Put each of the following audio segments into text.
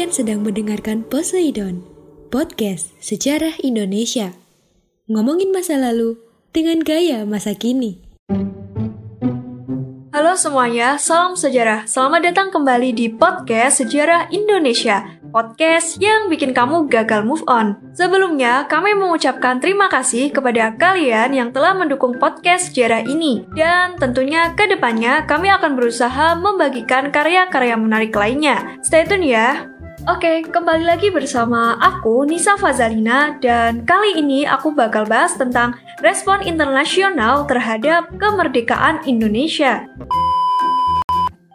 Kalian sedang mendengarkan Poseidon, podcast sejarah Indonesia. Ngomongin masa lalu dengan gaya masa kini. Halo semuanya, salam sejarah. Selamat datang kembali di podcast Sejarah Indonesia. Podcast yang bikin kamu gagal move on. Sebelumnya, kami mengucapkan terima kasih kepada kalian yang telah mendukung podcast sejarah ini. Dan tentunya ke depannya kami akan berusaha membagikan karya-karya menarik lainnya. Stay tune ya. Oke, kembali lagi bersama aku Nisa Fazalina dan kali ini aku bakal bahas tentang respon internasional terhadap kemerdekaan Indonesia.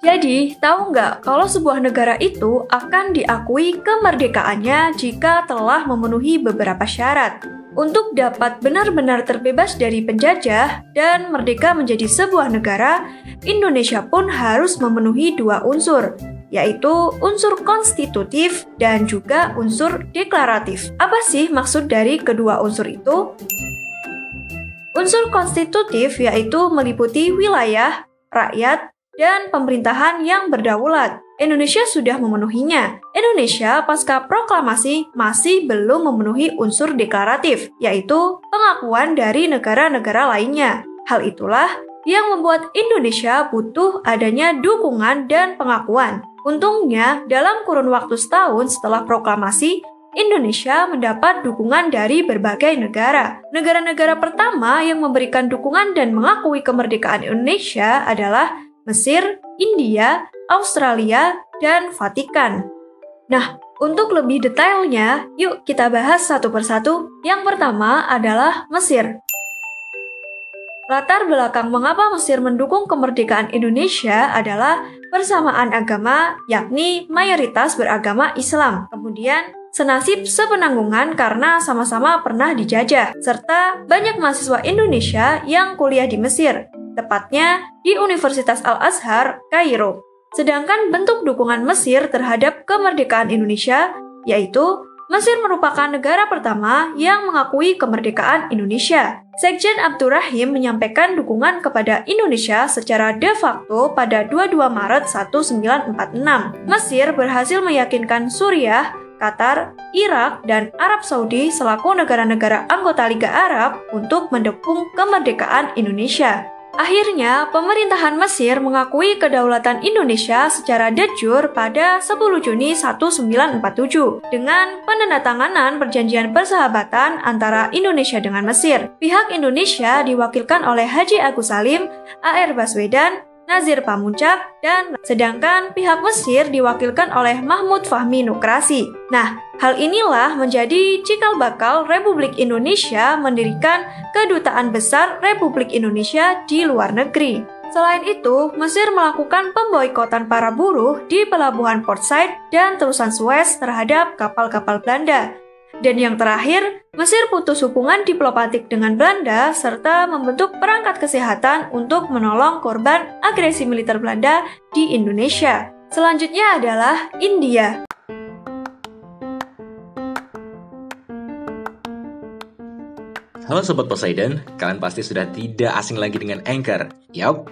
Jadi, tahu nggak kalau sebuah negara itu akan diakui kemerdekaannya jika telah memenuhi beberapa syarat? Untuk dapat benar-benar terbebas dari penjajah dan merdeka menjadi sebuah negara, Indonesia pun harus memenuhi dua unsur, yaitu unsur konstitutif dan juga unsur deklaratif. Apa sih maksud dari kedua unsur itu? Unsur konstitutif yaitu meliputi wilayah, rakyat, dan pemerintahan yang berdaulat. Indonesia sudah memenuhinya. Indonesia pasca proklamasi masih belum memenuhi unsur deklaratif, yaitu pengakuan dari negara-negara lainnya. Hal itulah yang membuat Indonesia butuh adanya dukungan dan pengakuan. Untungnya, dalam kurun waktu setahun setelah proklamasi, Indonesia mendapat dukungan dari berbagai negara. Negara-negara pertama yang memberikan dukungan dan mengakui kemerdekaan Indonesia adalah Mesir, India, Australia, dan Vatikan. Nah, untuk lebih detailnya, yuk kita bahas satu persatu. Yang pertama adalah Mesir. Latar belakang mengapa Mesir mendukung kemerdekaan Indonesia adalah persamaan agama, yakni mayoritas beragama Islam. Kemudian, senasib sepenanggungan karena sama-sama pernah dijajah, serta banyak mahasiswa Indonesia yang kuliah di Mesir, tepatnya di Universitas Al-Azhar, Kairo. Sedangkan bentuk dukungan Mesir terhadap kemerdekaan Indonesia yaitu Mesir merupakan negara pertama yang mengakui kemerdekaan Indonesia. Sekjen Abdurrahim menyampaikan dukungan kepada Indonesia secara de facto pada 22 Maret 1946. Mesir berhasil meyakinkan Suriah, Qatar, Irak, dan Arab Saudi selaku negara-negara anggota Liga Arab untuk mendukung kemerdekaan Indonesia. Akhirnya, pemerintahan Mesir mengakui kedaulatan Indonesia secara de jure pada 10 Juni 1947 dengan penandatanganan perjanjian persahabatan antara Indonesia dengan Mesir. Pihak Indonesia diwakilkan oleh Haji Agus Salim, AR Baswedan, Nazir Pamuncak, dan sedangkan pihak Mesir diwakilkan oleh Mahmud Fahmi Nukrasi. Nah, hal inilah menjadi cikal bakal Republik Indonesia mendirikan Kedutaan Besar Republik Indonesia di luar negeri. Selain itu, Mesir melakukan pemboikotan para buruh di pelabuhan Port Said dan terusan Suez terhadap kapal-kapal Belanda. Dan yang terakhir, Mesir putus hubungan diplomatik dengan Belanda serta membentuk perangkat kesehatan untuk menolong korban agresi militer Belanda di Indonesia. Selanjutnya adalah India. Halo Sobat Poseidon, kalian pasti sudah tidak asing lagi dengan Anchor. Yap,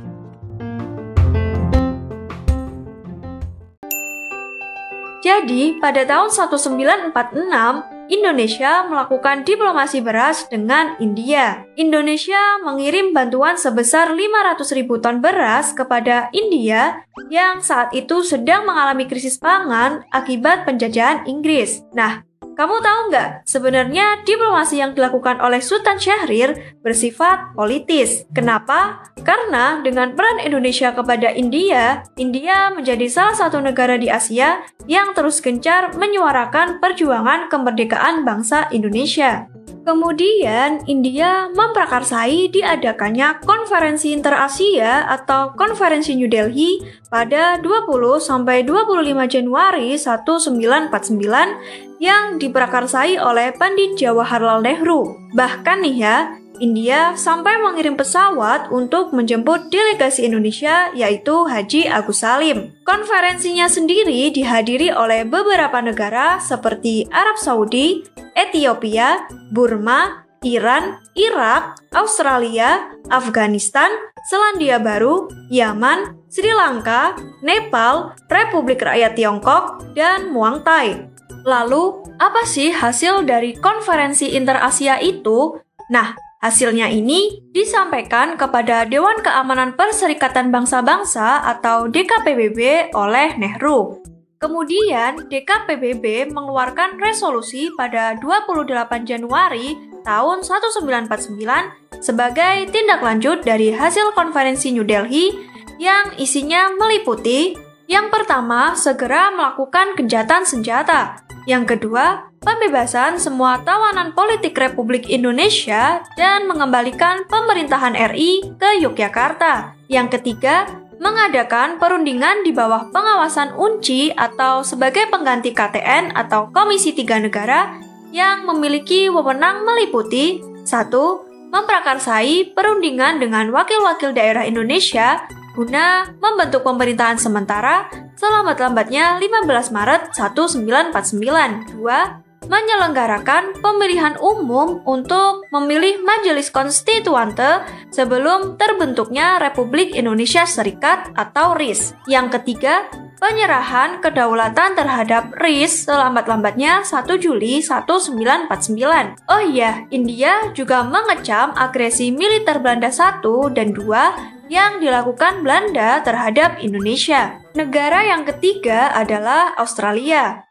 Jadi, pada tahun 1946, Indonesia melakukan diplomasi beras dengan India. Indonesia mengirim bantuan sebesar 500 ribu ton beras kepada India yang saat itu sedang mengalami krisis pangan akibat penjajahan Inggris. Nah, Kamu tahu nggak, sebenarnya diplomasi yang dilakukan oleh Sultan Syahrir bersifat politis. Kenapa? Karena dengan peran Indonesia kepada India, India menjadi salah satu negara di Asia yang terus gencar menyuarakan perjuangan kemerdekaan bangsa Indonesia. Kemudian, India memprakarsai diadakannya Konferensi Interasia atau Konferensi New Delhi pada 20 sampai 25 Januari 1949 yang diprakarsai oleh Pandit Jawaharlal Nehru. Bahkan nih ya, India sampai mengirim pesawat untuk menjemput delegasi Indonesia yaitu Haji Agus Salim. Konferensinya sendiri dihadiri oleh beberapa negara seperti Arab Saudi, Ethiopia, Burma, Iran, Irak, Australia, Afghanistan, Selandia Baru, Yaman, Sri Lanka, Nepal, Republik Rakyat Tiongkok, dan Muang Thai. Lalu, apa sih hasil dari konferensi interasia itu? Nah, Hasilnya ini disampaikan kepada Dewan Keamanan Perserikatan Bangsa-Bangsa atau DKPBB oleh Nehru. Kemudian, DKPBB mengeluarkan resolusi pada 28 Januari tahun 1949 sebagai tindak lanjut dari hasil konferensi New Delhi yang isinya meliputi yang pertama, segera melakukan kejahatan senjata. Yang kedua, pembebasan semua tawanan politik Republik Indonesia dan mengembalikan pemerintahan RI ke Yogyakarta. Yang ketiga, mengadakan perundingan di bawah pengawasan UNCI atau sebagai pengganti KTN atau Komisi Tiga Negara yang memiliki wewenang meliputi 1. Memprakarsai perundingan dengan wakil-wakil daerah Indonesia guna membentuk pemerintahan sementara selambat-lambatnya 15 Maret 1949. 2 menyelenggarakan pemilihan umum untuk memilih Majelis Konstituante sebelum terbentuknya Republik Indonesia Serikat atau RIS. Yang ketiga, penyerahan kedaulatan terhadap RIS selambat-lambatnya 1 Juli 1949. Oh iya, India juga mengecam agresi militer Belanda 1 dan 2 yang dilakukan Belanda terhadap Indonesia. Negara yang ketiga adalah Australia.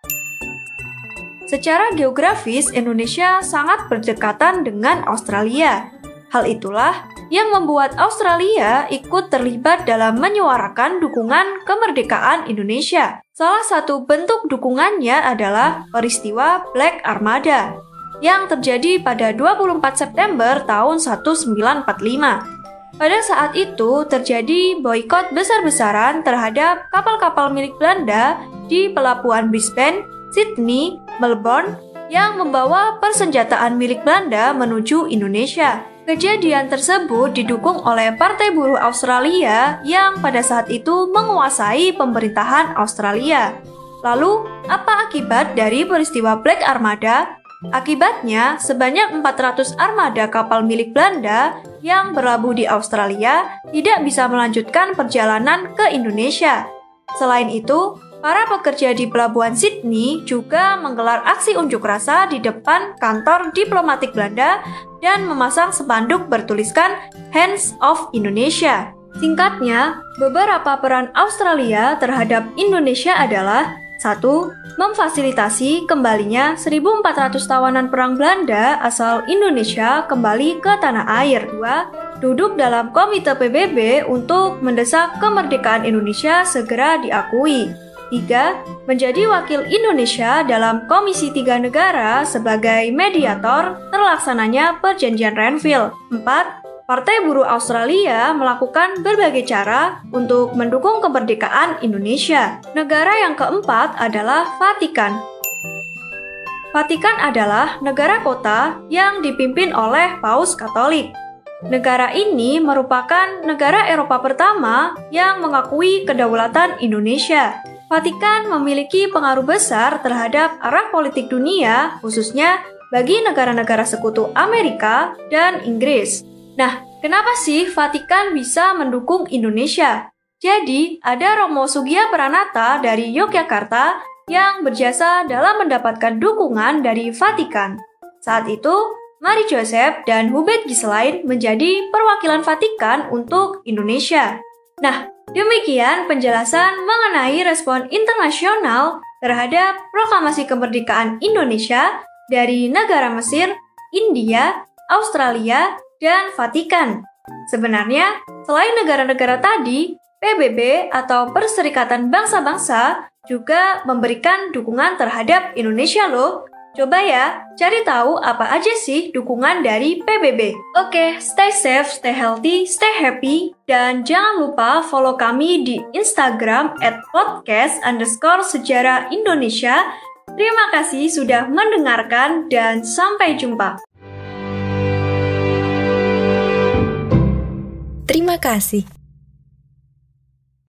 Secara geografis, Indonesia sangat berdekatan dengan Australia. Hal itulah yang membuat Australia ikut terlibat dalam menyuarakan dukungan kemerdekaan Indonesia. Salah satu bentuk dukungannya adalah peristiwa Black Armada yang terjadi pada 24 September tahun 1945. Pada saat itu terjadi boykot besar-besaran terhadap kapal-kapal milik Belanda di pelabuhan Brisbane, Sydney, Melbourne yang membawa persenjataan milik Belanda menuju Indonesia. Kejadian tersebut didukung oleh Partai Buruh Australia yang pada saat itu menguasai pemerintahan Australia. Lalu, apa akibat dari peristiwa Black Armada? Akibatnya, sebanyak 400 armada kapal milik Belanda yang berlabuh di Australia tidak bisa melanjutkan perjalanan ke Indonesia. Selain itu, Para pekerja di pelabuhan Sydney juga menggelar aksi unjuk rasa di depan kantor diplomatik Belanda dan memasang spanduk bertuliskan Hands of Indonesia. Singkatnya, beberapa peran Australia terhadap Indonesia adalah 1. Memfasilitasi kembalinya 1.400 tawanan perang Belanda asal Indonesia kembali ke tanah air. 2. Duduk dalam komite PBB untuk mendesak kemerdekaan Indonesia segera diakui. 3. Menjadi wakil Indonesia dalam Komisi Tiga Negara sebagai mediator terlaksananya Perjanjian Renville. 4. Partai Buruh Australia melakukan berbagai cara untuk mendukung kemerdekaan Indonesia. Negara yang keempat adalah Vatikan. Vatikan adalah negara kota yang dipimpin oleh Paus Katolik. Negara ini merupakan negara Eropa pertama yang mengakui kedaulatan Indonesia. Vatikan memiliki pengaruh besar terhadap arah politik dunia, khususnya bagi negara-negara sekutu Amerika dan Inggris. Nah, kenapa sih Vatikan bisa mendukung Indonesia? Jadi, ada Romo Sugia Pranata dari Yogyakarta yang berjasa dalam mendapatkan dukungan dari Vatikan. Saat itu, Mari Joseph dan Hubert Giselain menjadi perwakilan Vatikan untuk Indonesia. Nah, Demikian penjelasan mengenai respon internasional terhadap proklamasi kemerdekaan Indonesia dari negara Mesir, India, Australia, dan Vatikan. Sebenarnya, selain negara-negara tadi, PBB atau Perserikatan Bangsa-Bangsa juga memberikan dukungan terhadap Indonesia loh. Coba ya, cari tahu apa aja sih dukungan dari PBB. Oke, stay safe, stay healthy, stay happy, dan jangan lupa follow kami di Instagram at podcast underscore sejarah Indonesia. Terima kasih sudah mendengarkan dan sampai jumpa. Terima kasih.